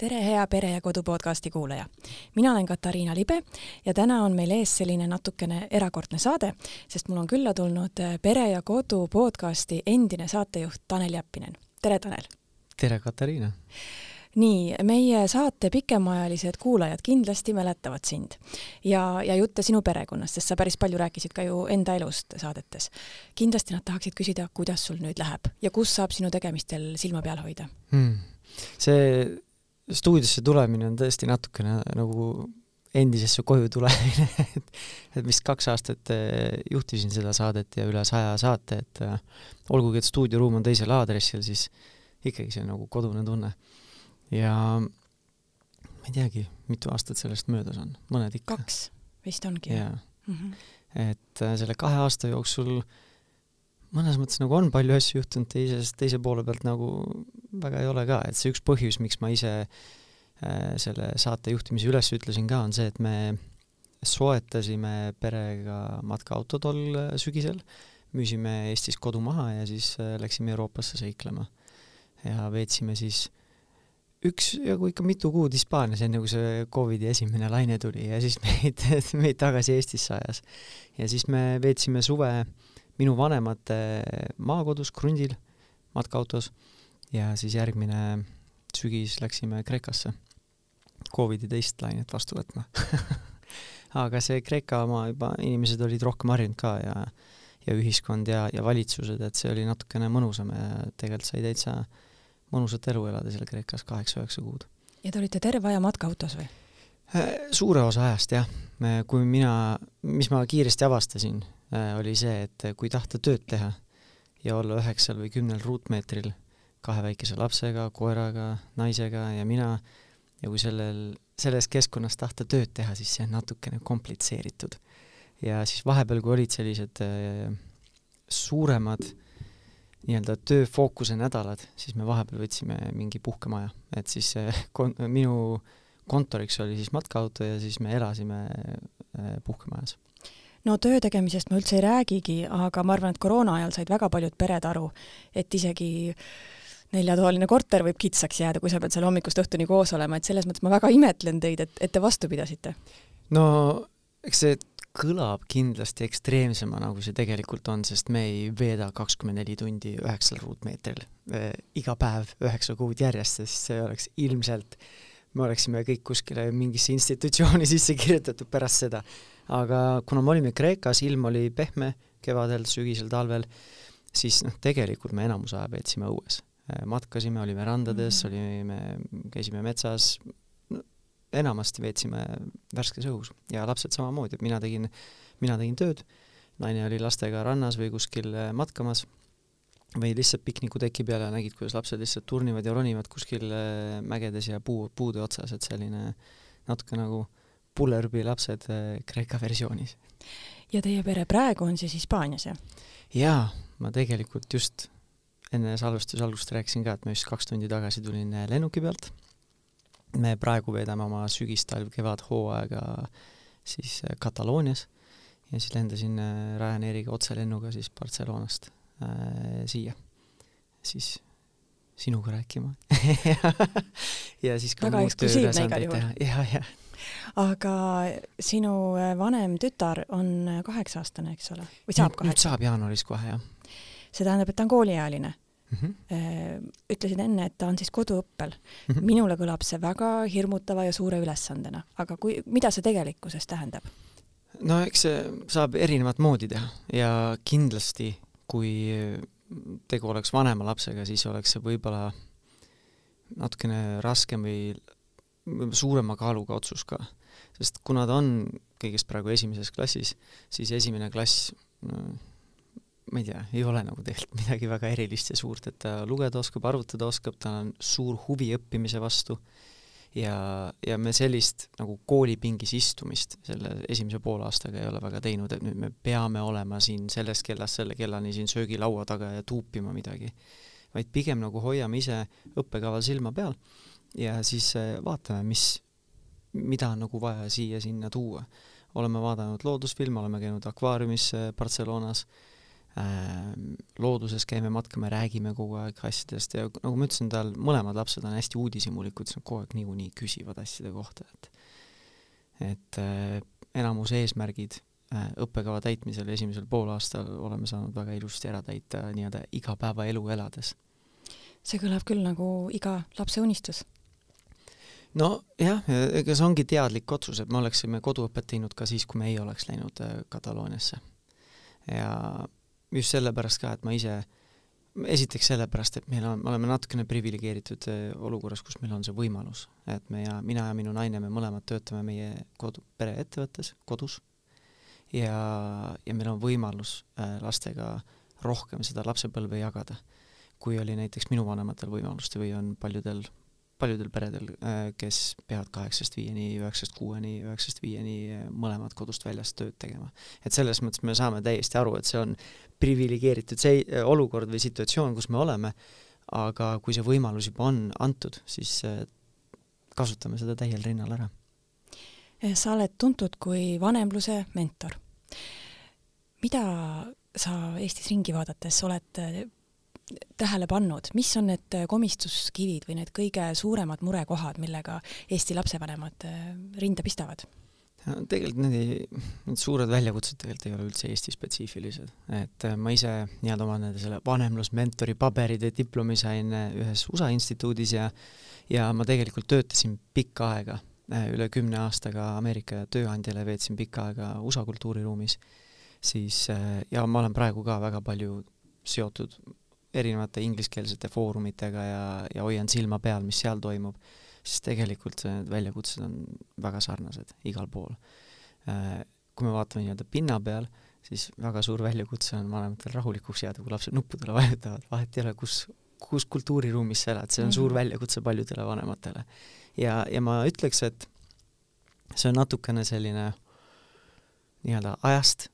tere, hea Pere ja Kodu podcasti kuulaja! mina olen Katariina Libe ja täna on meil ees selline natukene erakordne saade, sest mul on külla tulnud Pere ja Kodu podcasti endine saatejuht Tanel Jeppinen. tere, Tanel! tere, Katariina! nii, meie saate pikemaajalised kuulajad kindlasti mäletavad sind ja, ja jutte sinu perekonnast, sest sa päris palju rääkisid ka ju enda elust saadetes. kindlasti nad tahaksid küsida, kuidas sul nüüd läheb ja kus saab sinu tegemistel silma peal hoida hmm.? see stuudiosse tulemine on tõesti natukene nagu endisesse koju tulemine et, et vist kaks aastat eh, juhtisin seda saadet ja üle saja saate, et eh, olgugi, et stuudioruum on teisel aadressil, siis ikkagi see on nagu kodune tunne ja ma ei teagi, mitu aastat sellest möödas on, mõned ikka. kaks vist ongi. jaa mm. -hmm. et äh, selle kahe aasta jooksul mõnes mõttes nagu on palju asju juhtunud, teises, teise poole pealt nagu väga ei ole ka, et see üks põhjus, miks ma ise äh, selle saate juhtimise üles ütlesin ka, on see, et me soetasime perega matkaauto tol äh, sügisel, müüsime Eestis kodu maha ja siis äh, läksime Euroopasse seiklema. ja veetsime siis üksjagu ikka mitu kuud Hispaanias, enne kui see Covidi esimene laine tuli ja siis meid, meid tagasi Eestisse ajas. ja siis me veetsime suve minu vanemate maakodus Krundil matkaautos ja siis järgmine sügis läksime Kreekasse Covidi teist lainet vastu võtma aga see Kreeka oma juba, inimesed olid rohkem harjunud ka ja ja ühiskond ja, ja valitsused, et see oli natukene mõnusam ja tegelikult sai täitsa mõnusat elu elada seal Kreekas kaheksa-üheksa kuud. ja te olite terve aja matkaautos või? Äh, suure osa ajast jah, kui mina, mis ma kiiresti avastasin, oli see, et kui tahta tööd teha ja olla üheksal või kümnel ruutmeetril kahe väikese lapsega, koeraga, naisega ja mina, ja kui sellel, selles keskkonnas tahta tööd teha, siis see on natukene komplitseeritud. ja siis vahepeal, kui olid sellised äh, suuremad äh, nii-öelda tööfookuse nädalad, siis me vahepeal võtsime mingi puhkemaja, et siis kon-, minu kontoriks oli siis matkaauto ja siis me elasime äh, puhkemajas. No töö tegemisest ma üldse ei räägigi, aga ma arvan, et koroona ajal said väga paljud pered aru, et isegi neljatoaline korter võib kitsaks jääda, kui sa pead seal hommikust õhtuni koos olema, et selles mõttes ma väga imetlen teid, et, et te vastu pidasite. no eks see kõlab kindlasti ekstreemsemana, kui see tegelikult on, sest me ei veeda kakskümmend neli tundi üheksal ruutmeetril äh, iga päev üheksa kuud järjest, sest see oleks ilmselt, me oleksime kõik kuskile mingisse institutsiooni sisse kirjutatud pärast seda. Aga kuna me olime Kreekas, ilm oli pehme kevadel, sügisel, talvel, siis noh, tegelikult me enamus aja veetsime õues. Äh, matkasime, olime randades mm, -hmm. olime, käisime metsas, enamasti veetsime värskes õhus ja lapsed samamoodi, et mina tegin, mina tegin tööd, naine oli lastega rannas või kuskil äh, matkamas või lihtsalt piknikuteki peal ja nägid, kuidas lapsed lihtsalt turnivad ja ronivad kuskil äh, mägedes ja puu, puude otsas, et selline natuke nagu pullerbi lapsed äh, Kreeka versioonis. ja teie pere praegu on siis Hispaanias, jah? jaa, ma tegelikult just enne salvestuse algust rääkisin ka, et ma just kaks tundi tagasi tulin lennuki pealt me praegu veedame oma sügis-talv-kevad-hooaega siis äh, Kataloonias ja siis lendasin äh, Ryanairiga otselennuga siis Barcelonast äh, siia, siis sinuga rääkima ja siis ka väga eksklusiivne igal juhul. ja, ja. Aga sinu äh, vanem tütar on kaheksa-aastane, eks ole? või saab kaheksa? nüüd saab jaanuaris kohe, jah. see tähendab, et ta on kooliealine mm. -hmm. ütlesid enne, et ta on siis koduõppel mm. -hmm. minule kõlab see väga hirmutava ja suure ülesandena, aga kui, mida see tegelikkuses tähendab? no eks see saab erinevat moodi teha ja kindlasti, kui tegu oleks vanema lapsega, siis oleks see võib-olla natukene raskem või suurema kaaluga otsus ka. sest kuna ta on kõigest praegu esimeses klassis, siis esimene klass no, ma ei tea, ei ole nagu tegelikult midagi väga erilist ja suurt, et ta lugeda oskab, arvutada oskab, tal on suur huvi õppimise vastu ja, ja me sellist nagu koolipingis istumist selle esimese poole aastaga ei ole väga teinud, et nüüd me peame olema siin sellest kellast selle kellani siin söögilaua taga ja tuupima midagi. vaid pigem nagu hoiame ise õppekaval silma peal ja siis äh, vaatame, mis, mida on nagu vaja siia-sinna tuua. oleme vaadanud loodusfilme, oleme käinud akvaariumis Barcelonas äh, looduses käime, matkame, räägime kogu aeg asjadest ja nagu ma ütlesin, tal mõlemad lapsed on hästi uudishimulikud, siis nad kogu aeg niikuinii küsivad asjade kohta, et et äh, enamus eesmärgid äh, õppekava täitmisel esimesel poolaastal oleme saanud väga ilusti ära täita nii-öelda igapäevaelu elades. see kõlab küll nagu iga lapse unistus nojah, ega see ongi teadlik otsus, et me oleksime koduõpet teinud ka siis, kui me ei oleks läinud äh, Katalooniasse. ja just sellepärast ka, et ma ise, esiteks sellepärast, et meil on, me oleme natukene priviligeeritud äh, olukorras, kus meil on see võimalus, et me ja mina ja minu naine, me mõlemad töötame meie kodu, pereettevõttes, kodus, ja, ja meil on võimalus äh, lastega rohkem seda lapsepõlve jagada, kui oli näiteks minu vanematel võimalust või on paljudel paljudel peredel, äh, kes peavad kaheksast viieni, üheksast kuueni, üheksast viieni äh, mõlemad kodust väljas tööd tegema. et selles mõttes me saame täiesti aru, et see on priviligeeritud see äh, olukord või situatsioon, kus me oleme, aga kui see võimalus juba on antud, siis kasutame seda täiel rinnal ära. sa oled tuntud kui vanemluse mentor. mida sa Eestis ringi vaadates oled tähele pannud, mis on need äh, komistuskivid või need kõige suuremad murekohad, millega Eesti lapsevanemad äh, rinda pistavad? tegelikult need ei, need suured väljakutsed tegelikult ei ole üldse Eesti spetsiifilised, et äh, ma ise nii-öelda oma nende selle vanemlusmentori paberid ja diplomi sain ühes USA instituudis ja ja ma tegelikult töötasin pikka aega, üle kümne aastaga Ameerika tööandjale, veetsin pikka aega USA kultuuriruumis, siis ja ma olen praegu ka väga palju seotud erinevate ingliskeelsete foorumitega ja, ja hoian silma peal, mis seal toimub, siis tegelikult need väljakutsed on väga sarnased igal pool. Äh, kui me vaatame nii-öelda pinna peal, siis väga suur väljakutse on vanematel rahulikuks jääda, kui lapsed nuppudele vajutavad, vahet ei ole, kus, kus kultuuriruumis sa elad, see on mm -hmm. suur mhm. väljakutse paljudele vanematele. ja, ja ma ütleks, et see on natukene selline nii-öelda ajast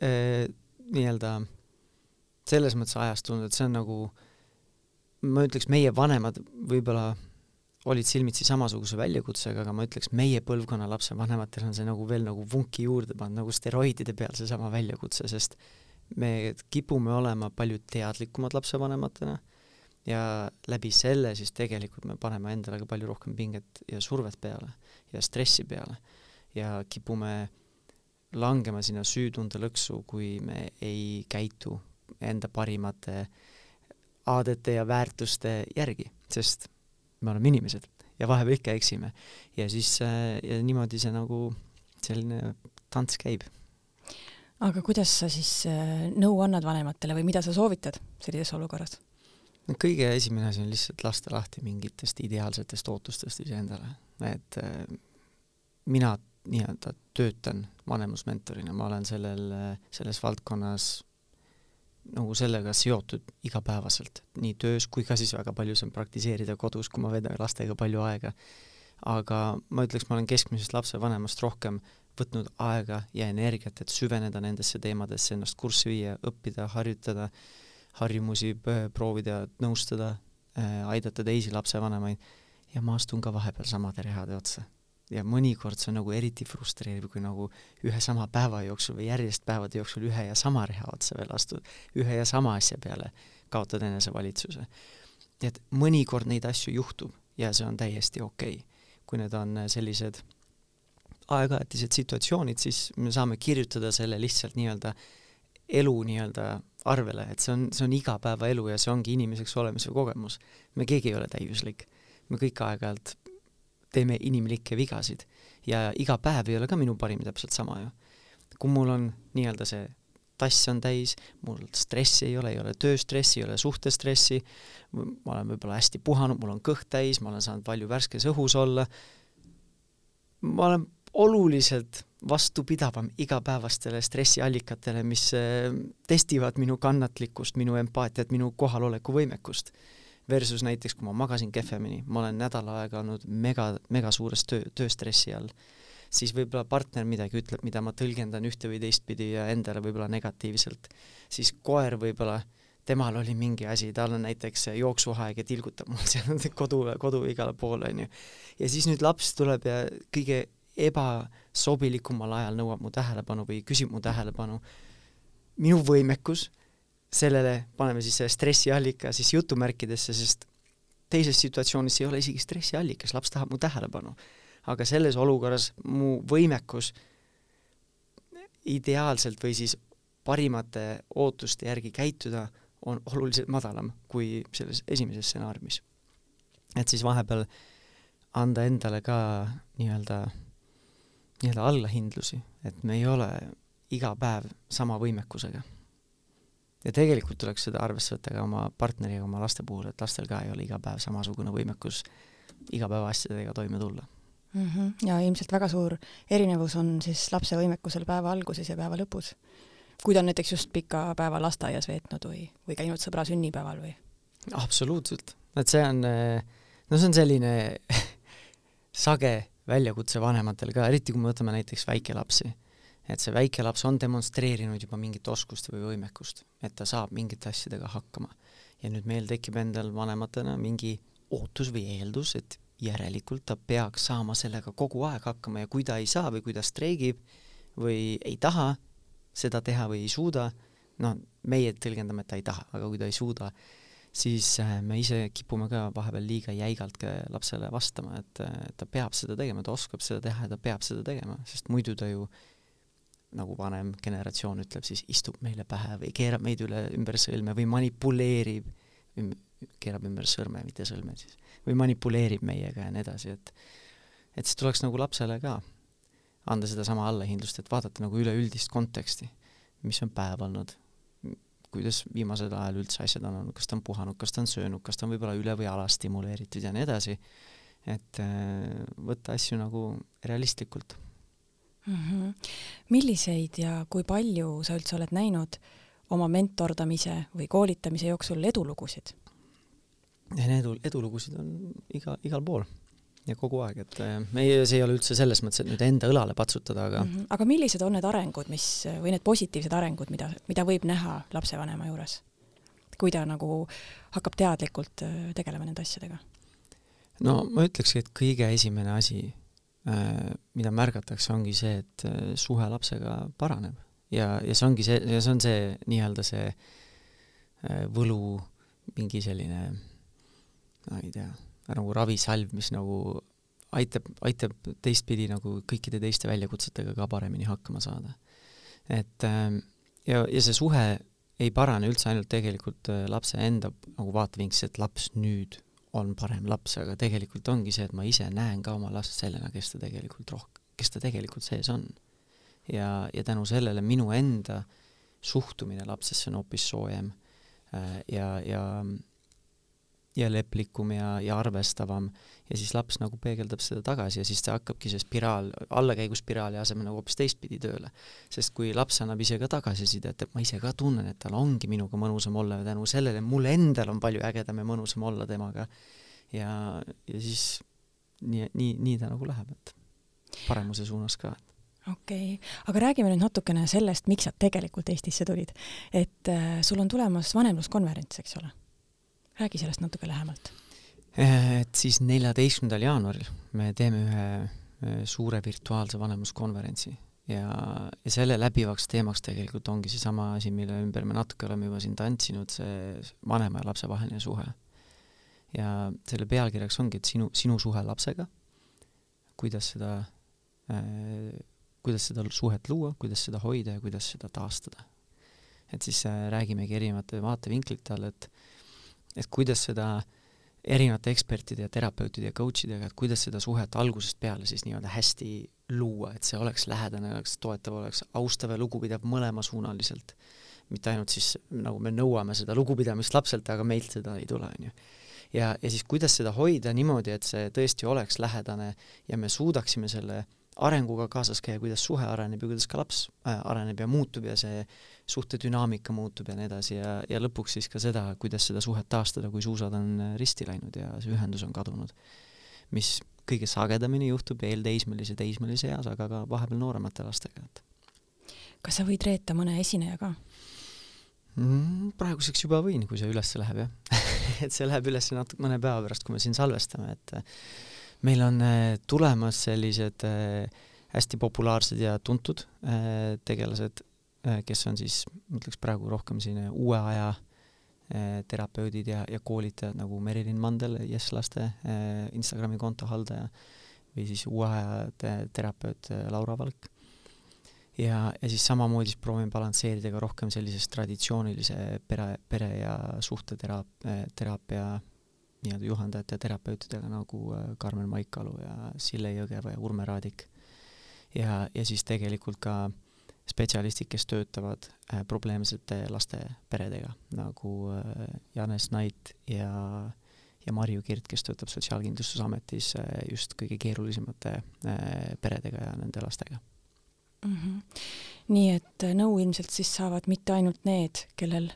eh, nii-öelda selles mõttes ajastunud, et see on nagu, ma ütleks, meie vanemad võib-olla olid silmitsi samasuguse väljakutsega, aga ma ütleks, meie põlvkonna lapsevanematel on see nagu veel nagu vunki juurde pannud, nagu steroidide peal seesama väljakutse, sest me kipume olema palju teadlikumad lapsevanematena ja läbi selle siis tegelikult me paneme endale ka palju rohkem pinget ja survet peale ja stressi peale ja kipume langema sinna süütunde lõksu, kui me ei käitu enda parimate aadete ja väärtuste järgi, sest me oleme inimesed ja vahepeal ikka eksime. ja siis äh, ja niimoodi see nagu selline tants käib. aga kuidas sa siis äh, nõu annad vanematele või mida sa soovitad sellises olukorras? no kõige esimene asi on lihtsalt lasta lahti mingitest ideaalsetest ootustest iseendale, et äh, mina nii-öelda töötan vanemusmentorina, ma olen sellel, selles valdkonnas nagu sellega seotud igapäevaselt, nii töös kui ka siis väga palju saan praktiseerida kodus, kui ma veedan lastega palju aega. aga ma ütleks, ma olen keskmisest lapsevanemast rohkem võtnud aega ja energiat, et süveneda nendesse teemadesse, ennast kurssi viia, õppida, harjutada, harjumusi proovida, nõustada, äh, aidata teisi lapsevanemaid ja ma astun ka vahepeal samade rehade otsa ja mõnikord see on nagu eriti frustreeriv, kui nagu ühe sama päeva jooksul või järjest päevade jooksul ühe ja sama reha otsa veel astud, ühe ja sama asja peale kaotad enesevalitsuse. nii et mõnikord neid asju juhtub ja see on täiesti okei okay.. kui need on sellised aeg-ajatised situatsioonid, siis me saame kirjutada selle lihtsalt nii-öelda elu nii-öelda arvele, et see on, see on igapäevaelu ja see ongi inimeseks olemise kogemus. me keegi ei ole täiuslik. me kõik aeg-ajalt teeme inimlikke vigasid ja iga päev ei ole ka minu parim täpselt sama ju. kui mul on nii-öelda see tass on täis, mul stressi ei ole, ei ole tööstressi, ei ole suhtestressi, ma olen võib-olla hästi puhanud, mul on kõht täis, ma olen saanud palju värskes õhus olla, ma olen oluliselt vastupidavam igapäevastele stressiallikatele, mis eh, testivad minu kannatlikkust, minu empaatiat, minu kohaloleku võimekust versus näiteks, kui ma magasin kehvemini, ma olen nädal aega olnud mega, mega suures töö, tööstressi all, siis võib-olla partner midagi ütleb, mida ma tõlgendan ühte või teistpidi ja endale võib-olla negatiivselt, siis koer võib-olla, temal oli mingi asi, tal on näiteks jooksuaeg ja tilgutab mul seal kodu, kodu igale poole, on ju. ja siis nüüd laps tuleb ja kõige ebasobilikumal ajal nõuab mu tähelepanu või küsib mu tähelepanu, minu võimekus sellele paneme siis selle stressiallika siis jutumärkidesse, sest teises situatsioonis ei ole isegi stressiallikas, laps tahab mu tähelepanu. aga selles olukorras mu võimekus ideaalselt või siis parimate ootuste järgi käituda on oluliselt madalam kui selles esimeses stsenaariumis. et siis vahepeal anda endale ka nii-öelda, nii-öelda allahindlusi, et me ei ole iga päev sama võimekusega. Ja tegelikult tuleks seda arvesse võtta ka oma partneriga, oma laste puhul, et lastel ka ei ole iga päev samasugune võimekus igapäevaasjadega toime tulla mm. -hmm. ja ilmselt väga suur erinevus on siis lapse võimekusel päeva alguses ja päeva lõpus. kui ta on näiteks just pika päeva lasteaias veetnud või, või käinud sõbra sünnipäeval või? absoluutselt, et see on, no see on selline sage väljakutse vanematel ka, eriti kui me võtame näiteks väikelapsi. Et see väike laps on demonstreerinud juba mingit oskust või võimekust, et ta saab mingite asjadega hakkama. ja nüüd meil tekib endal vanematena mingi ootus või eeldus, et järelikult ta peaks saama sellega kogu aeg hakkama ja kui ta ei saa või kui ta streigib või ei taha seda teha või ei suuda, noh, meie tõlgendame, et ta ei taha, aga kui ta ei suuda, siis äh, me ise kipume ka vahepeal liiga jäigalt ka lapsele vastama, et ta peab seda tegema, ta oskab seda teha ja ta peab seda tegema, sest muidu ta ju nagu vanem generatsioon ütleb, siis istub meile pähe või keerab meid üle ümber sõlme või manipuleerib üm,, keerab ümber sõrme, mitte sõlme siis või manipuleerib meiega ja nii edasi, et et siis tuleks nagu lapsele ka anda sedasama allahindlust, et vaadata nagu üleüldist konteksti, mis on päev olnud, kuidas viimasel ajal üldse asjad on olnud, kas ta on puhanud, kas ta on söönud, kas ta on võib-olla üle või alastimuleeritud ja nii edasi, et äh, võtta asju nagu realistlikult mm. -hmm. milliseid ja kui palju sa üldse oled näinud oma mentordamise või koolitamise jooksul edulugusid? edu, edulugusid on iga, igal pool ja kogu aeg, et äh, meie, see ei ole üldse selles mõttes, et nüüd enda õlale patsutada, aga mm -hmm. aga millised on need arengud, mis, või need positiivsed arengud, mida, mida võib näha lapsevanema juures? kui ta nagu hakkab teadlikult äh, tegelema nende asjadega? no ma ütlekski, et kõige esimene asi, mida märgatakse, ongi see, et suhe lapsega paraneb ja, ja see ongi see, ja see on see nii-öelda see võlu mingi selline ma ei tea, nagu ravisalv, mis nagu aitab, aitab teistpidi nagu kõikide teiste väljakutsetega ka paremini hakkama saada. et ähm, ja, ja see suhe ei parane üldse ainult tegelikult äh, lapse enda nagu vaatevinklist, et laps nüüd on parem laps, aga tegelikult ongi see, et ma ise näen ka oma last sellena, kes ta tegelikult rohkem, kes ta tegelikult sees on. ja, ja tänu sellele minu enda suhtumine lapsesse on hoopis soojem äh, ja, ja ja leplikum ja, ja arvestavam ja siis laps nagu peegeldab seda tagasi ja siis ta hakkabki see spiraal, allakäiguspiraali asemel nagu hoopis teistpidi tööle. sest kui laps annab ise ka tagasisidet, et ma ise ka tunnen, et tal ongi minuga mõnusam olla ja tänu sellele mul endal on palju ägedam ja mõnusam olla temaga ja, ja siis nii, nii, nii ta nagu läheb, et paremuse suunas ka okei okay., aga räägime nüüd natukene sellest, miks sa tegelikult Eestisse tulid. et äh, sul on tulemas vanemluskonverents, eks ole räägi sellest natuke lähemalt. et siis neljateistkümnendal jaanuaril me teeme ühe suure virtuaalse vanemuskonverentsi ja, ja selle läbivaks teemaks tegelikult ongi seesama asi, mille ümber me natuke oleme juba siin tantsinud, see vanema ja lapse vaheline suhe. ja selle pealkirjaks ongi, et sinu, sinu suhe lapsega, kuidas seda äh,, kuidas seda suhet luua, kuidas seda hoida ja kuidas seda taastada. et siis äh, räägimegi erinevate vaatevinklite all, et et kuidas seda erinevate ekspertide ja terapeutide ja coach idega, et kuidas seda suhet algusest peale siis nii-öelda hästi luua, et see oleks lähedane, oleks toetav, oleks austav ja lugupidav mõlemasuunaliselt. mitte ainult siis nagu me nõuame seda lugupidamist lapselt, aga meilt seda ei tule, on ju. ja, ja siis kuidas seda hoida niimoodi, et see tõesti oleks lähedane ja me suudaksime selle arenguga kaasas käia, kuidas suhe areneb ja kuidas ka laps äh, areneb ja muutub ja see suhte dünaamika muutub ja nii edasi ja, ja lõpuks siis ka seda, kuidas seda suhet taastada, kui suusad on äh, risti läinud ja see ühendus on kadunud. mis kõige sagedamini juhtub eelteismelise, teismelise eas, aga ka vahepeal nooremate lastega, et kas sa võid reeta mõne esineja ka mm,? praeguseks juba võin, kui see üles läheb, jah et see läheb üles natuke mõne päeva pärast, kui me siin salvestame, et meil on äh, tulemas sellised äh, hästi populaarsed ja tuntud äh, tegelased kes on siis, ma ütleks praegu rohkem selline uue aja terapeudid ja, ja koolitajad nagu Merilin Mandel, Yes Laste Instagrami konto haldaja või siis uue aja te terapeut Laura Valk. Ja, ja siis samamoodi siis proovin balansseerida ka rohkem sellises traditsioonilise pere, pere ja suhteteraapia, teraapia nii-öelda juhendajate ja terapeutidega nagu äh, Karmen Maikalu ja Sille Jõgeva ja Urme Raadik. ja, ja siis tegelikult ka spetsialistid, kes töötavad äh, probleemsete laste peredega, nagu äh, Janes Nait ja, ja Marju Kirt, kes töötab Sotsiaalkindlustusametis äh, just kõige keerulisemate äh, peredega ja nende lastega mm. -hmm. nii et äh, nõu ilmselt siis saavad mitte ainult need, kellel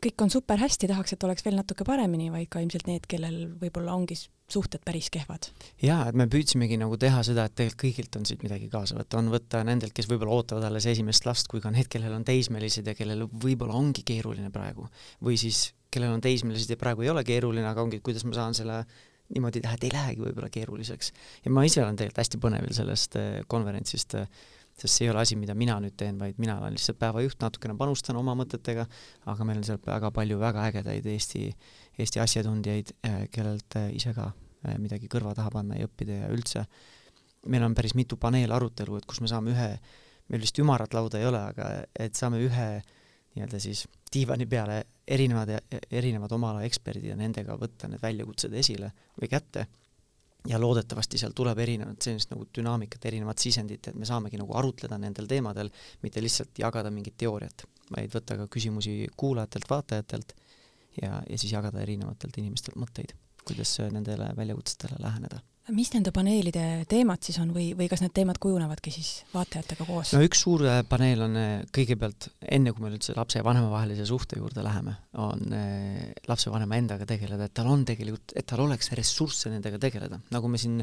kõik on super hästi, tahaks, et oleks veel natuke paremini, vaid ka ilmselt need, kellel võib-olla ongi suhted päris kehvad. jaa, et me püüdsimegi nagu teha seda, et tegelikult kõigilt on siit midagi kaasa võtta, on võtta nendelt, kes võib-olla ootavad alles esimest last, kui ka need, kellel on teismelised ja kellel võib-olla ongi keeruline praegu. või siis, kellel on teismelised ja praegu ei ole keeruline, aga ongi, kuidas ma saan selle niimoodi teha, et ei lähegi võib-olla keeruliseks. ja ma ise olen tegelikult hästi põnevil sellest äh, konverentsist äh, sest see ei ole asi, mida mina nüüd teen, vaid mina olen lihtsalt päevajuht, natukene panustan oma mõtetega, aga meil on seal väga palju väga ägedaid Eesti, Eesti asjatundjaid, eh, kellelt eh, ise ka eh, midagi kõrva taha panna ja õppida ja üldse. Meil on päris mitu paneelarutelu, et kus me saame ühe, meil vist ümarat lauda ei ole, aga et saame ühe nii-öelda siis diivani peale erinevad, erinevad oma ala eksperdid ja nendega võtta need väljakutsed esile või kätte ja loodetavasti seal tuleb erinevat sellist nagu dünaamikat, erinevat sisendit, et me saamegi nagu arutleda nendel teemadel, mitte lihtsalt jagada mingit teooriat, vaid võtta ka küsimusi kuulajatelt, vaatajatelt ja, ja siis jagada erinevatelt inimestelt mõtteid, kuidas nendele väljakutsetele läheneda mis nende paneelide teemad siis on või, või kas need teemad kujunevadki siis vaatajatega koos? no üks suur äh, paneel on äh, kõigepealt, enne kui me üldse lapse ja vanema vahelise suhte juurde läheme, on äh, lapsevanema endaga tegeleda, et tal on tegelikult, et tal oleks ressursse nendega tegeleda, nagu me siin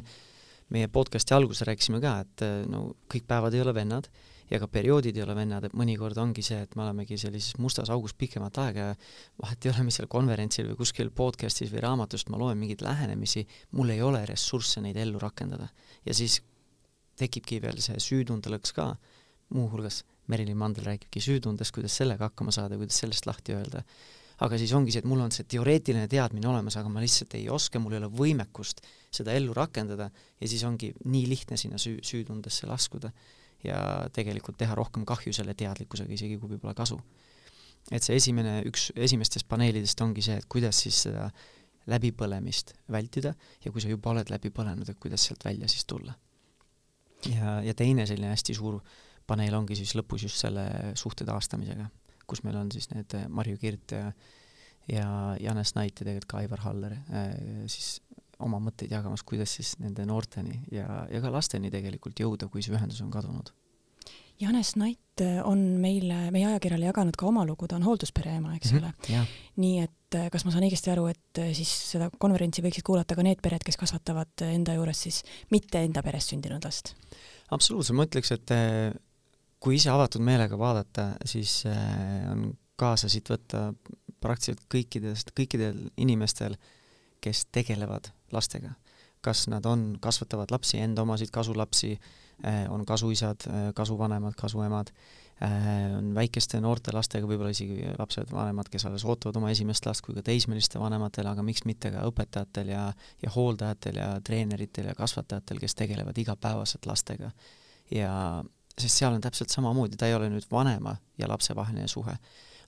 meie podcast'i alguses rääkisime ka, et no kõik päevad ei ole vennad ja ka perioodid ei ole vennad, et mõnikord ongi see, et me olemegi sellises mustas augus pikemat aega ja vahet ei ole, mis seal konverentsil või kuskil podcast'is või raamatust ma loen mingeid lähenemisi, mul ei ole ressursse neid ellu rakendada. ja siis tekibki veel see süütundelõks ka, muuhulgas Merilin Mandel räägibki süütundest, kuidas sellega hakkama saada, kuidas sellest lahti öelda. aga siis ongi see, et mul on see teoreetiline teadmine olemas, aga ma lihtsalt ei oska, mul ei ole võimekust seda ellu rakendada ja siis ongi nii lihtne sinna süü, süütundesse laskuda ja tegelikult teha rohkem kahju selle teadlikkusega, isegi kui võib-olla kasu. et see esimene, üks esimestest paneelidest ongi see, et kuidas siis seda läbipõlemist vältida ja kui sa juba oled läbi põlenud, et kuidas sealt välja siis tulla. ja, ja teine selline hästi suur paneel ongi siis lõpus just selle suhte taastamisega, kus meil on siis need Marju Kirt ja ja Janes Nait ja tegelikult ka Aivar Haller äh, siis oma mõtteid jagamas, kuidas siis nende noorteni ja, ja ka lasteni tegelikult jõuda, kui see ühendus on kadunud. Janes Nait on meile, meie ajakirjale jaganud ka oma lugu, ta on hoolduspere ema, eks mm -hmm, ole. nii et eh, kas ma saan õigesti aru, et eh, siis seda konverentsi võiksid kuulata ka need pered, kes kasvatavad enda juures siis mitte enda perest sündinud last? absoluutselt, ma ütleks, et eh, kui ise avatud meelega vaadata, siis on kaasa siit võtta praktiliselt kõikidest, kõikidel inimestel, kes tegelevad lastega. kas nad on, kasvatavad lapsi, enda omasid kasulapsi, eh, on kasuisad, eh, kasuvanemad, kasuemad, eh, on väikeste noorte lastega võib-olla isegi lapsed, vanemad, kes alles ootavad oma esimest last, kui ka teismeliste vanematel, aga miks mitte ka õpetajatel ja, ja hooldajatel ja treeneritel ja kasvatajatel, kes tegelevad igapäevaselt lastega. ja sest seal on täpselt samamoodi, ta ei ole nüüd vanema ja lapse vaheline suhe,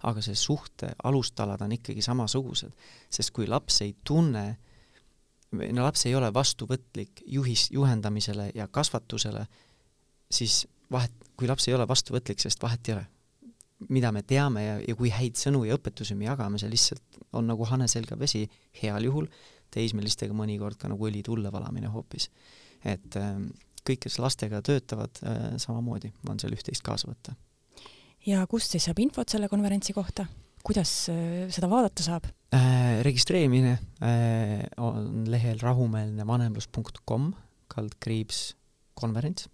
aga see suhte alustalad on ikkagi samasugused, sest kui laps ei tunne no laps ei ole vastuvõtlik juhis, juhendamisele ja kasvatusele, siis vahet, kui laps ei ole vastuvõtlik, sest vahet ei ole, mida me teame ja, ja kui häid sõnu ja õpetusi me jagame, see lihtsalt on nagu hane selga vesi heal juhul, teismelistega mõnikord ka nagu õli tulle valamine hoopis. et äh, kõik, kes lastega töötavad äh,, samamoodi on seal üht-teist kaasa võtta. Ja kust siis saab infot selle konverentsi kohta? kuidas äh, seda vaadata saab äh,? registreerimine äh, on lehel rahumeelnevanemlus.com kaldkriips konverents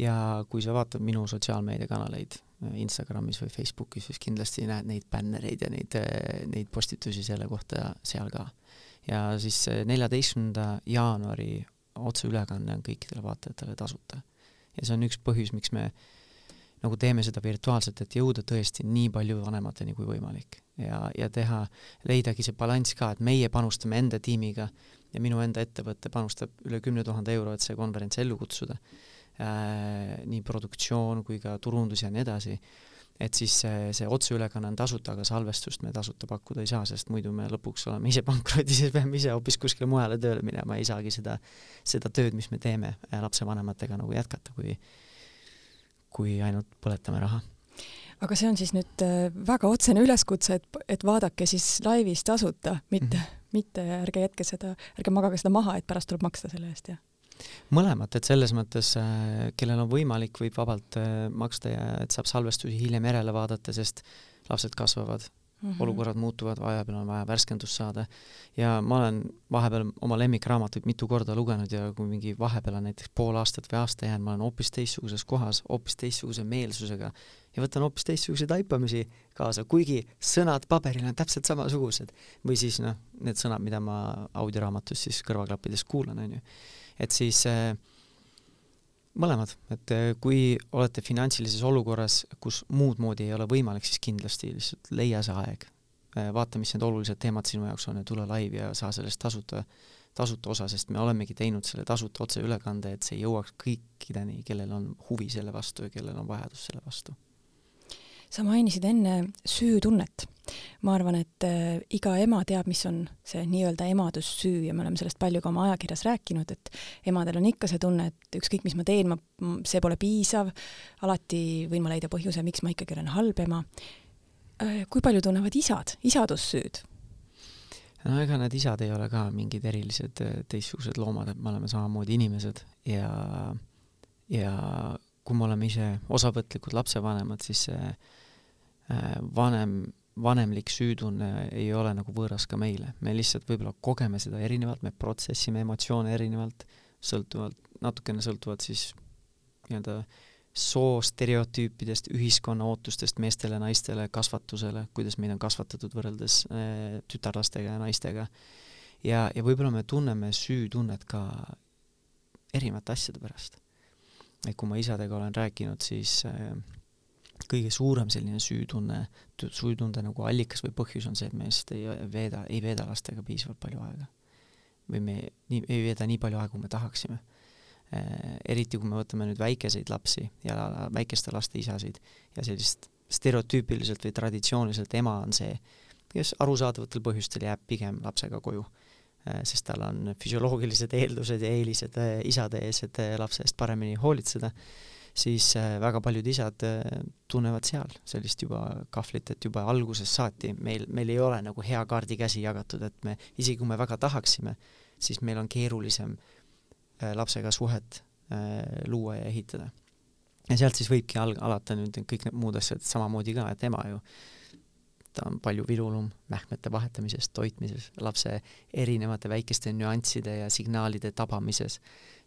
ja kui sa vaatad minu sotsiaalmeediakanaleid äh, Instagramis või Facebookis, siis kindlasti näed neid bännereid ja neid, äh, neid postitusi selle kohta seal ka. ja siis neljateistkümnenda jaanuari otseülekanne on kõikidele vaatajatele tasuta. ja see on üks põhjus, miks me nagu teeme seda virtuaalselt, et jõuda tõesti nii palju vanemateni kui võimalik. Ja, ja teha, leidagi see balanss ka, et meie panustame enda tiimiga ja minu enda ettevõte panustab üle kümne tuhande euro, et see konverents ellu kutsuda. Äh,, nii produktsioon kui ka turundus ja nii edasi, et siis see, see otseülekanne on tasuta, aga salvestust me tasuta pakkuda ei saa, sest muidu me lõpuks oleme ise pankrotis ja peame ise hoopis kuskile mujale tööle minema, ei saagi seda, seda tööd, mis me teeme lapsevanematega nagu jätkata, kui kui ainult põletame raha aga see on siis nüüd äh, väga otsene üleskutse, et, et vaadake siis laivis tasuta, mitte mm, -hmm. mitte ärge jätke seda, ärge magage seda maha, et pärast tuleb maksta selle eest, jah? mõlemat, et selles mõttes, äh, kellel on võimalik, võib vabalt äh, maksta ja et saab salvestusi hiljem järele vaadata, sest lapsed kasvavad mm -hmm. olukorrad muutuvad, vahepeal on vaja värskendust saada ja ma olen vahepeal oma lemmikraamatuid mitu korda lugenud ja kui mingi vahepeal on näiteks pool aastat või aasta jäänud, ma olen hoopis teistsuguses kohas, hoopis teistsuguse meelsusega ja võtan hoopis teistsuguseid taipamisi kaasa, kuigi sõnad paberil on täpselt samasugused. või siis noh, need sõnad, mida ma audioraamatust siis kõrvaklappides kuulan, on ju. et siis äh, mõlemad, et äh, kui olete finantsilises olukorras, kus muud moodi ei ole võimalik, siis kindlasti lihtsalt leia see aeg. Äh, vaata, mis need olulised teemad sinu jaoks on ja tule live ja saa sellest tasuta, tasuta osa, sest me olemegi teinud selle tasuta otseülekande, et see jõuaks kõikideni, kellel on huvi selle vastu ja kellel on vajadus selle vastu sa mainisid enne süütunnet. ma arvan, et äh, iga ema teab, mis on see nii-öelda emadussüü ja me oleme sellest palju ka oma ajakirjas rääkinud, et emadel on ikka see tunne, et ükskõik, mis ma teen, ma, see pole piisav, alati võin ma leida põhjuse, miks ma ikkagi olen halb ema. Äh, kui palju tunnevad isad isadussüüd? no ega need isad ei ole ka mingid erilised äh, teistsugused loomad, et me oleme samamoodi inimesed ja, ja kui me oleme ise osavõtlikud lapsevanemad, siis see vanem, vanemlik süütunne ei ole nagu võõras ka meile, me lihtsalt võib-olla kogeme seda erinevalt, me protsessime emotsioone erinevalt, sõltuvalt, natukene sõltuvalt siis nii-öelda soostereotüüpidest, ühiskonna ootustest meestele, naistele, kasvatusele, kuidas meid on kasvatatud võrreldes äh, tütarlastega ja naistega. ja, ja võib-olla me tunneme süütunnet ka erinevate asjade pärast. et kui ma isadega olen rääkinud, siis äh, kõige suurem selline süütunne, süütunde nagu allikas või põhjus on see, et me lihtsalt ei veeda, ei veeda lastega piisavalt palju aega. või me nii, ei veeda nii palju aega, kui me tahaksime eh,. eriti kui me võtame nüüd väikeseid lapsi ja väikeste laste isasid ja sellist stereotüüpiliselt või traditsiooniliselt ema on see, kes arusaadavatel põhjustel jääb pigem lapsega koju eh,, sest tal on füsioloogilised eeldused ja eelised eh, isade ees, et lapse eest paremini hoolitseda siis äh, väga paljud isad äh, tunnevad seal sellist juba kahvlit, et juba algusest saati meil, meil ei ole nagu hea kaardikäsi jagatud, et me, isegi kui me väga tahaksime, siis meil on keerulisem äh, lapsega suhet luua ja ehitada. ja sealt siis võibki al-, alata nüüd kõik need muud asjad samamoodi ka, et ema ju ta on palju vilulum mähkmete vahetamises, toitmises, lapse erinevate väikeste nüansside ja signaalide tabamises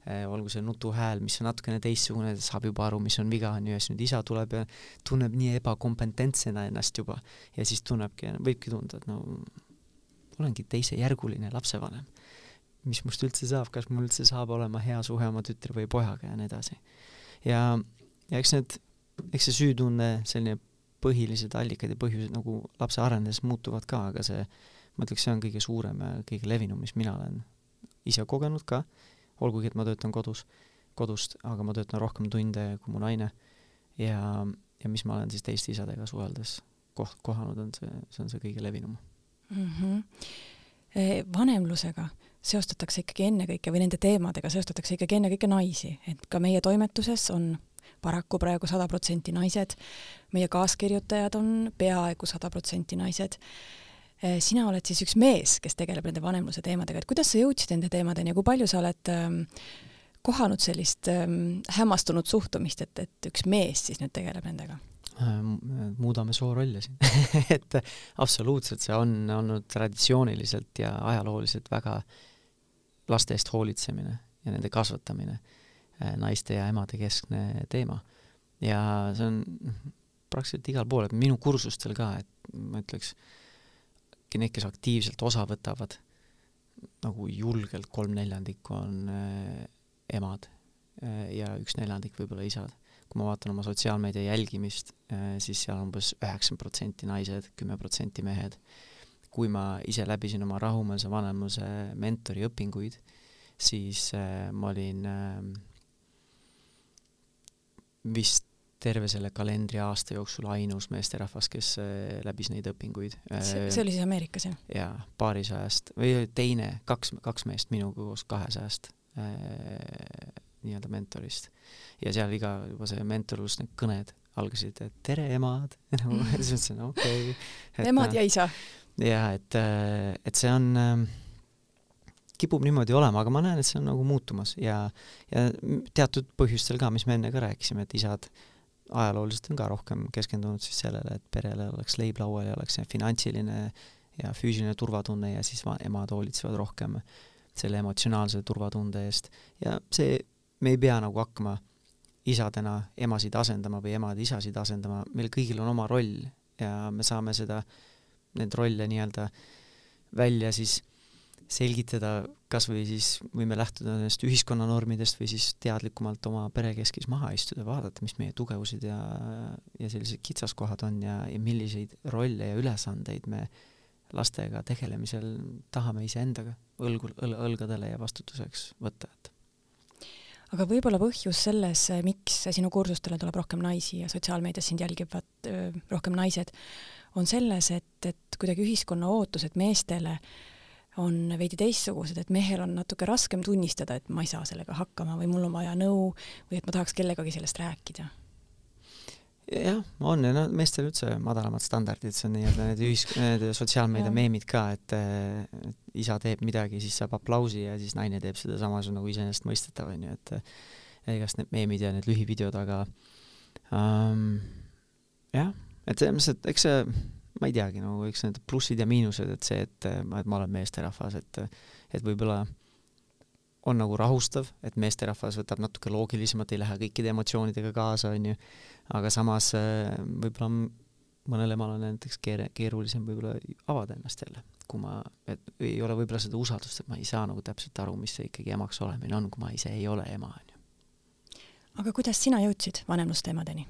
olgu see nutuhääl, mis on natukene teistsugune, saab juba aru, mis on viga, on ju, ja siis nüüd isa tuleb ja tunneb nii ebakompetentsena ennast juba ja siis tunnebki, võibki tunda, et no olengi teisejärguline lapsevanem. mis must üldse saab, kas mul üldse saab olema hea suhe oma tütre või pojaga ja nii edasi. ja, ja eks need, eks see süütunne, selline põhilised allikad ja põhjused nagu lapse arenedes muutuvad ka, aga see, ma ütleks, see on kõige suurem ja kõige levinum, mis mina olen ise kogenud ka olgugi, et ma töötan kodus, kodust, aga ma töötan rohkem tunde kui mu naine ja, ja mis ma olen siis teiste isadega suheldes koht-, kohanud, on see, see on see kõige levinum mm. -hmm. vanemlusega seostatakse ikkagi ennekõike või nende teemadega seostatakse ikkagi ennekõike naisi, et ka meie toimetuses on paraku praegu sada protsenti naised, meie kaaskirjutajad on peaaegu sada protsenti naised sina oled siis üks mees, kes tegeleb nende vanemluse teemadega, et kuidas sa jõudsid nende teemadeni ja kui palju sa oled ähm, kohanud sellist ähm, hämmastunud suhtumist, et, et üks mees siis nüüd tegeleb nendega? Äh, muudame soorolle siin et absoluutselt, see on olnud traditsiooniliselt ja ajalooliselt väga laste eest hoolitsemine ja nende kasvatamine, äh, naiste ja emade keskne teema. ja see on praktiliselt igal pool, et minu kursustel ka, et ma ütleks, kõik need, kes aktiivselt osa võtavad, nagu julgelt kolm neljandikku on äh, emad ja üks neljandik võib-olla isad. kui ma vaatan oma sotsiaalmeedia jälgimist, siis seal umbes üheksakümmend protsenti naised, kümme protsenti mehed. kui ma ise läbisin oma rahumeelse vanemluse mentori õpinguid, siis ma olin vist terve selle kalendriaasta jooksul ainus meesterahvas, kes äh, läbis neid õpinguid. see, see oli siis Ameerikas, jah? jaa, paarisajast või teine, kaks, kaks meest minuga koos kahesajast äh, nii-öelda mentorist. ja seal iga, juba see mentorlus, need kõned algasid, et tere, emad nagu siis mõtlesin, okei okay.. emad ja isa. jaa, et, äh, et see on äh, kipub niimoodi olema, aga ma näen, et see on nagu muutumas ja, ja teatud põhjustel ka, mis me enne ka rääkisime, et isad äh, ajalooliselt on ka rohkem keskendunud siis sellele, et perele oleks leib laual ja oleks see finantsiline ja füüsiline turvatunne ja siis emad hoolitsevad rohkem selle emotsionaalse turvatunde eest. Ja see, me ei pea nagu hakkama isadena emasid asendama või emad isasid asendama, meil kõigil on oma roll ja me saame seda, neid rolle nii-öelda välja siis selgitada kas või siis võime lähtuda nendest ühiskonnanormidest või siis teadlikumalt oma perekeskis maha istuda, vaadata, mis meie tugevused ja, ja sellised kitsaskohad on ja, ja milliseid rolle ja ülesandeid me lastega tegelemisel tahame iseendaga õlgu, õl-, õlgadele ja vastutuseks võtta, et. Aga võib-olla põhjus selles, miks sinu kursustele tuleb rohkem naisi ja sotsiaalmeedias sind jälgivad öö, rohkem naised, on selles, et, et kuidagi ühiskonna ootused meestele äh, on veidi teistsugused, et mehel on natuke raskem tunnistada, et ma ei saa sellega hakkama või mul on vaja nõu või et ma tahaks kellegagi sellest rääkida. jah, on ja noh, meestel üldse madalamad standardid, see on nii-öelda need ühis-, need sotsiaalmeedia meemid ka, et, et isa teeb midagi, siis saab aplausi ja siis naine teeb sedasama, see on nagu iseenesestmõistetav, on ju, et igast need meemid ja need lühivideod, aga um, jah, et selles mõttes, et eks see ma ei teagi, nagu eks need plussid ja miinused, et see, et, et ma olen meesterahvas, et et võib-olla on nagu rahustav, et meesterahvas võtab natuke loogilisemalt, ei lähe kõikide emotsioonidega kaasa, on ju, aga samas võib-olla mõnel emal on näiteks keer-, keerulisem võib-olla avada ennast jälle, kui ma, et ei ole võib-olla seda usaldust, et ma ei saa nagu täpselt aru, mis see ikkagi emaks olemine on, kui ma ise ei ole ema, on ju. aga kuidas sina jõudsid vanemlusteemadeni?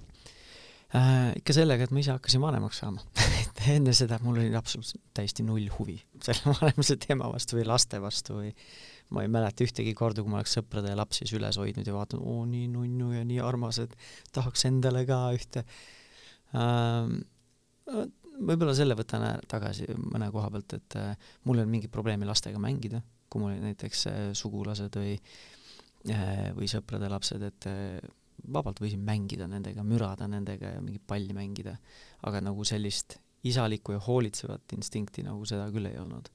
Äh,? ikka sellega, et ma ise hakkasin vanemaks saama et enne seda mul oli absoluutselt täiesti null huvi selle vanemuse teema vastu või laste vastu või ma ei mäleta ühtegi korda, kui ma oleks sõprade ja lapsi süles hoidnud ja vaatan, oo nii nunnu ja nii armas, et tahaks endale ka ühte ähm,. võib-olla selle võtan tagasi mõne koha pealt, et äh, mul ei olnud mingit probleemi lastega mängida, kui mul olid näiteks äh, sugulased või äh, või sõprade lapsed, et äh, vabalt võisin mängida nendega, mürada nendega ja mingit palli mängida, aga nagu sellist isalikku ja hoolitsevat instinkti nagu seda küll ei olnud.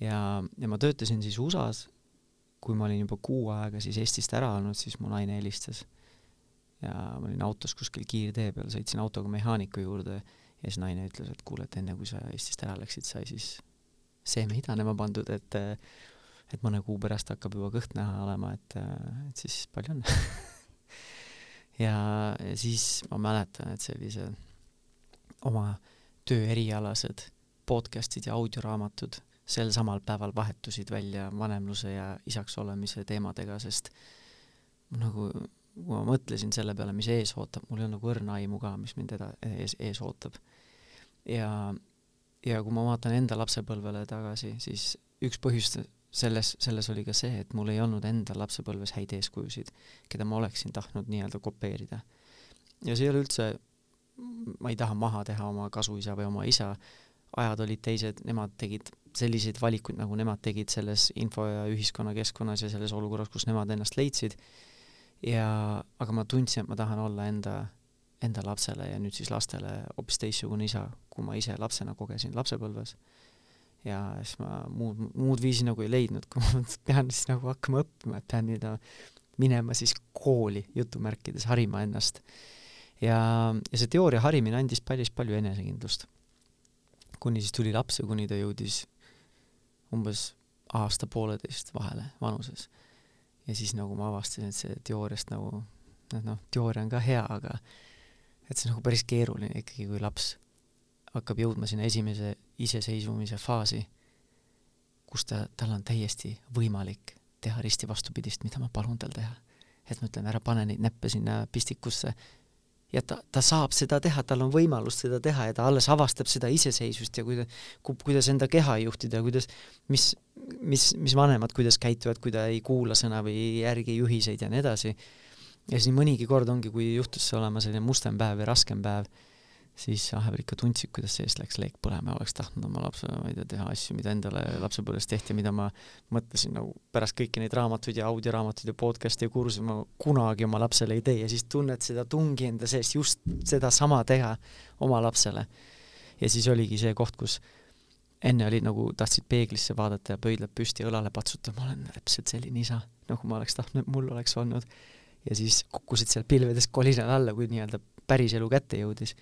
ja, ja ma töötasin siis USA-s, kui ma olin juba kuu aega siis Eestist ära olnud, siis mu naine helistas. ja ma olin autos kuskil kiirtee peal, sõitsin autoga mehaaniku juurde ja siis naine ütles, et kuule, et enne kui sa Eestist ära läksid, sai siis seeme idanema pandud, et et mõne kuu pärast hakkab juba kõht näha olema, et, et siis palju õnne ja, siis ma mäletan, et sellised oma töö erialased podcast'id ja audioraamatud sel samal päeval vahetusid välja vanemluse ja isaks olemise teemadega, sest nagu kui ma mõtlesin selle peale, mis ees ootab, mul ei olnud nagu õrna aimu ka, mis mind eda-, ees, ees ootab. ja, ja kui ma vaatan enda lapsepõlvele tagasi, siis üks põhjus selles, selles oli ka see, et mul ei olnud endal lapsepõlves häid eeskujusid, keda ma oleksin tahtnud nii-öelda kopeerida. ja see ei ole üldse, ma ei taha maha teha oma kasuisa või oma isa, ajad olid teised, nemad tegid selliseid valikuid, nagu nemad tegid selles info- ja ühiskonnakeskkonnas ja selles olukorras, kus nemad ennast leidsid, ja aga ma tundsin, et ma tahan olla enda, enda lapsele ja nüüd siis lastele hoopis teistsugune isa, kui ma ise lapsena kogesin lapsepõlves ja siis ma muud, muud viisi nagu ei leidnud, kui ma pean siis nagu hakkama õppima, et pean nii-öelda minema siis kooli jutumärkides harima ennast. ja, ja see teooria harimine andis päris palju enesekindlust. kuni siis tuli laps ja kuni ta jõudis umbes aasta-pooleteist vahele vanuses. ja siis nagu ma avastasin, et see teooriast nagu, noh, teooria on ka hea, aga et see on nagu päris keeruline ikkagi, kui laps hakkab jõudma sinna esimese iseseisvumise faasi, kus ta, tal on täiesti võimalik teha risti vastupidist, mida ma palun tal teha. et ma ütlen, ära pane neid näppe sinna pistikusse. ja ta, ta saab seda teha, tal on võimalus seda teha ja ta alles avastab seda iseseisvust ja kuida-, kuidas enda keha juhtida ja kuidas, mis, mis, mis vanemad kuidas käituvad, kui ta ei kuula sõna või ei järgi juhiseid ja nii edasi. ja siis nii mõnigi kord ongi, kui juhtus olema selline mustem päev või raskem päev siis vahepeal ikka tundsid, kuidas seest läks leek põlema ja oleks tahtnud oma lapse, ma ei tea, teha asju, mida endale lapsepõlves tehti mida ma mõtlesin nagu pärast kõiki neid raamatuid ja audioraamatuid ja podcast'e ja kursusi ma kunagi oma lapsele ei tee ja siis tunned seda tungi enda seest just sedasama teha oma lapsele. ja siis oligi see koht, kus enne oli nagu tahtsid peeglisse vaadata ja pöidlad püsti õlale patsutada, ma olen täpselt selline isa, nagu ma oleks tahtnud, et mul oleks olnud. ja siis kukkusid sealt pilvedest kolinal alla, kui nii-öelda päris elu kätte jõudis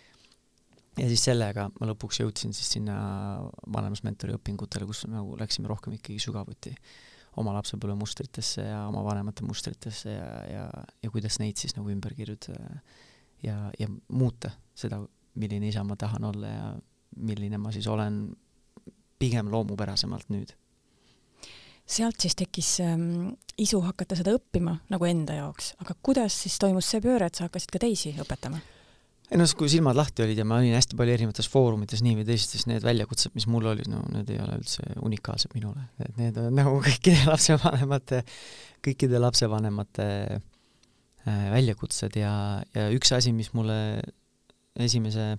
ja siis sellega ma lõpuks jõudsin siis sinna vanemusmentori õpingutele, kus nagu läksime rohkem ikkagi sügavuti oma lapsepõlve mustritesse ja oma vanemate mustritesse ja, ja, ja kuidas neid siis nagu ümber kirjutada ja, ja muuta seda, milline isa ma tahan olla ja milline ma siis olen pigem loomupärasemalt nüüd. sealt siis tekkis ähm, isu hakata seda õppima nagu enda jaoks, aga kuidas siis toimus see pööre, et sa hakkasid ka teisi õpetama? Ei noh, kui silmad lahti olid ja ma olin hästi palju erinevates foorumites nii või teisiti, siis need väljakutsed, mis mul olid, no need ei ole üldse unikaalsed minule, et need on nagu kõikide lapsevanemate, kõikide lapsevanemate äh, väljakutsed ja, ja üks asi, mis mulle esimese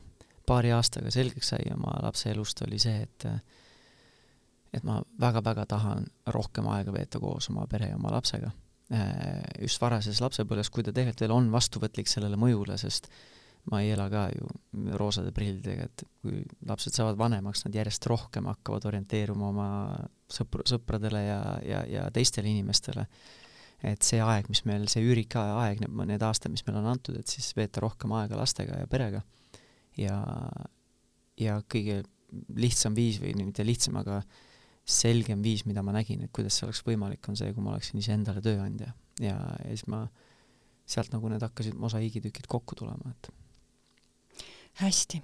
paari aastaga selgeks sai oma lapse elust, oli see, et et ma väga-väga tahan rohkem aega veeta koos oma pere ja oma lapsega. Äh, just varases lapsepõlves, kui ta tegelikult veel on vastuvõtlik sellele mõjule, sest äh, ma ei ela ka ju roosade prillidega, et kui lapsed saavad vanemaks, nad järjest rohkem hakkavad orienteeruma oma sõpr-, sõpradele ja, ja, ja teistele inimestele. et see aeg, mis meil, see üürika aeg, need, aastad, mis meile on antud, et siis veeta rohkem aega lastega ja perega. ja, ja kõige lihtsam viis või mitte lihtsam, aga selgem viis, mida ma nägin, et kuidas see oleks võimalik, on see, kui ma oleksin iseendale tööandja ja, ja siis ma sealt nagu need hakkasid mosaiigitükid kokku tulema, et hästi,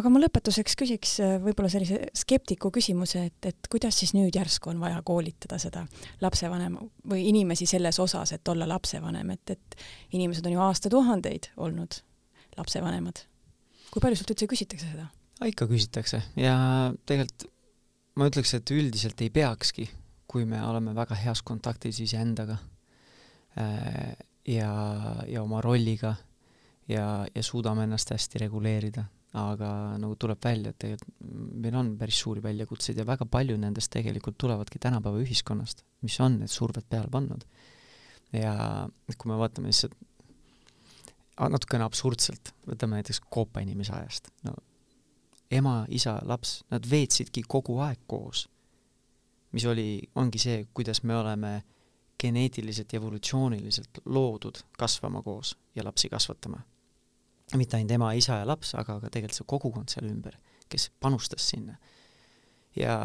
aga ma lõpetuseks küsiks äh, võib-olla sellise skeptiku küsimuse, et, et kuidas siis nüüd järsku on vaja koolitada seda lapsevanema või inimesi selles osas, et olla lapsevanem, et, et inimesed on ju aastatuhandeid olnud lapsevanemad. kui palju sult üldse küsitakse seda? ikka küsitakse ja tegelikult ma ütleks, et üldiselt ei peakski, kui me oleme väga heas kontaktis iseendaga äh, ja, ja oma rolliga ja, ja suudame ennast hästi reguleerida, aga nagu tuleb välja, et tegelikult meil on päris suuri väljakutseid ja väga palju nendest tegelikult tulevadki tänapäeva ühiskonnast, mis on need surved peale pannud. ja kui me vaatame lihtsalt natukene absurdselt, võtame näiteks koopainimese ajast, no ema, isa, laps, nad veetsidki kogu aeg koos. mis oli, ongi see, kuidas me oleme geneetiliselt ja evolutsiooniliselt loodud kasvama koos ja lapsi kasvatama mitte ainult ema, isa ja laps, aga ka tegelikult see kogukond seal ümber, kes panustas sinna. ja,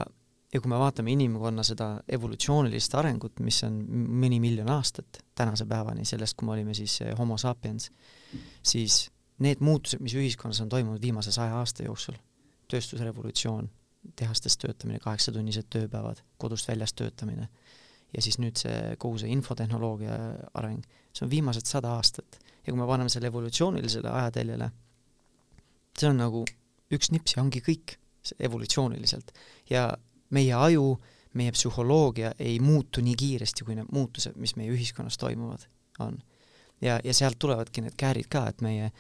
ja kui me vaatame inimkonna seda evolutsioonilist arengut, mis on mõni miljon aastat tänase päevani, sellest, kui me olime siis eh, homo sapiens, siis need muutused, mis ühiskonnas on toimunud viimase saja aasta jooksul, tööstusrevolutsioon, tehastes töötamine, kaheksatunnised tööpäevad, kodust väljas töötamine, ja siis nüüd see, kogu see infotehnoloogia areng, see on viimased sada aastat ja kui me paneme selle evolutsioonilisele ajateljele, see on nagu üks nips ja ongi kõik, evolutsiooniliselt. ja meie aju, meie psühholoogia ei muutu nii kiiresti, kui need muutused, mis meie ühiskonnas toimuvad, on. ja, ja sealt tulevadki need käärid ka, et meie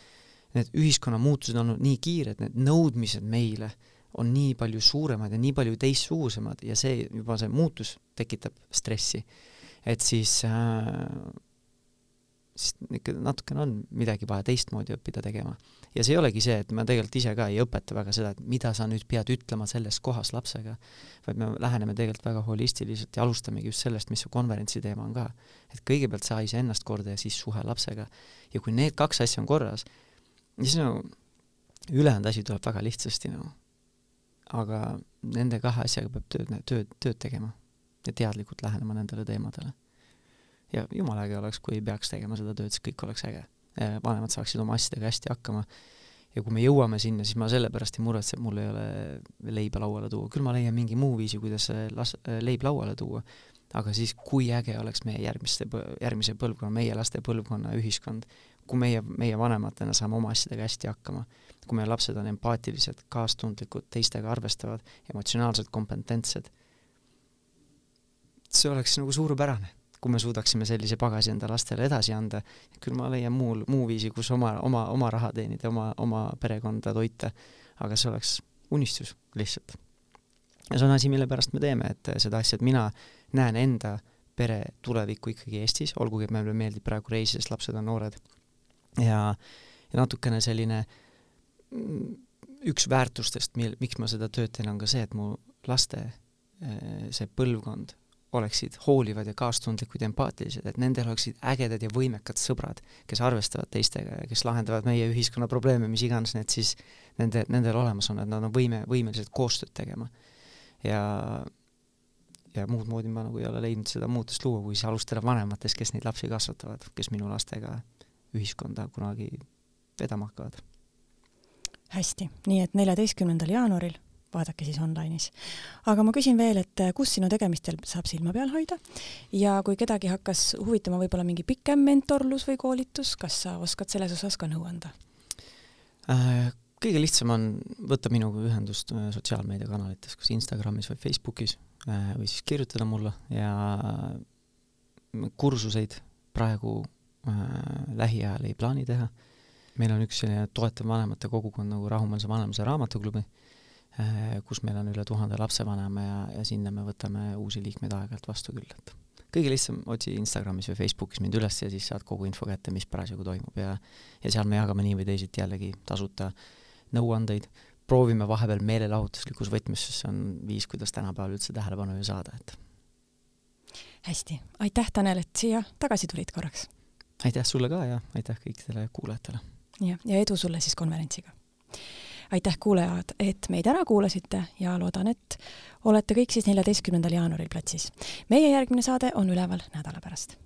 need ühiskonna muutused on olnud nii kiired, need nõudmised meile on nii palju suuremad ja nii palju teistsugusemad ja see, juba see muutus tekitab stressi. et siis äh, siis ikka natukene on midagi vaja teistmoodi õppida tegema. ja see ei olegi see, et ma tegelikult ise ka ei õpeta väga seda, et mida sa nüüd pead ütlema selles kohas lapsega, vaid me läheneme tegelikult väga holistiliselt ja alustamegi just sellest, mis su konverentsi teema on ka. et kõigepealt saa iseennast korda ja siis suhe lapsega. ja kui need kaks asja on korras, siis no ülejäänud asi tuleb väga lihtsasti nagu no.. Aga nende kahe asjaga peab tööd, tööd, tööd tegema ja teadlikult lähenema nendele teemadele ja jumala äge oleks, kui ei peaks tegema seda tööd, siis kõik oleks äge. vanemad saaksid oma asjadega hästi hakkama ja kui me jõuame sinna, siis ma sellepärast ei muretse, et mul ei ole leiba lauale tuua, küll ma leian mingi muu viisi, kuidas las-, leib lauale tuua. aga siis kui äge oleks meie järgmiste, järgmise põlvkonna, meie laste põlvkonna ühiskond, kui meie, meie vanematena saame oma asjadega hästi hakkama, kui meie lapsed on empaatilised, kaastundlikud, teistega arvestavad, emotsionaalselt kompetentsed, see oleks nagu suurepärane, kui me suudaksime sellise pagasi enda lastele edasi anda, küll ma leian muul, muu viisi, kus oma, oma, oma raha teenida, oma, oma perekonda toita, aga see oleks unistus lihtsalt. ja see on asi, mille pärast me teeme, et seda asja, et mina näen enda pere tulevikku ikkagi Eestis, olgugi et meile meeldib praegu reisida, sest lapsed on noored. ja, ja natukene selline mm, üks väärtustest, mil, miks ma seda tööd teen, on ka see, et mu laste eh, see põlvkond oleksid hoolivad ja kaastundlikud ja empaatilised, et nendel oleksid ägedad ja võimekad sõbrad, kes arvestavad teistega ja kes lahendavad meie ühiskonna probleeme, mis iganes need siis nende, nendel olemas on, et nad on võime, võimelised koostööd tegema. ja, ja muud moodi ma nagu ei ole leidnud seda muutust luua, kui siis alustada vanematest, kes neid lapsi kasvatavad, kes minu lastega ühiskonda kunagi vedama hakkavad. Hästi, nii et neljateistkümnendal jaanuaril vaadake siis online'is. aga ma küsin veel, et kus sinu tegemistel saab silma peal hoida ja kui kedagi hakkas huvitama võib-olla mingi pikem mentorlus või koolitus, kas sa oskad selles osas ka nõu anda äh,? kõige lihtsam on võtta minuga ühendust äh, sotsiaalmeediakanalites, kas Instagramis või Facebookis äh, või siis kirjutada mulle ja kursuseid praegu äh, lähiajal ei plaani teha. Meil on üks selline toetav vanemate kogukond nagu Rahumeelse Vanemluse Raamatuklubi äh,, kus meil on üle tuhande lapsevanema ja, ja sinna me võtame uusi liikmeid aeg-ajalt vastu küll, et kõige lihtsam, otsi Instagramis või Facebookis mind üles ja siis saad kogu info kätte, mis parasjagu toimub ja ja seal me jagame nii või teisiti jällegi tasuta nõuandeid, proovime vahepeal meelelahutuslikus võtmes, sest see on viis, kuidas tänapäeval üldse tähelepanu ju saada, et hästi, aitäh, Tanel, et siia tagasi tulid korraks! aitäh sulle ka ja aitäh kõikidele kuulajatele! Jah, ja edu sulle siis konverentsiga! aitäh, kuulajad, et meid ära kuulasite ja loodan, et olete kõik siis neljateistkümnendal jaanuaril platsis. meie järgmine saade on üleval nädala pärast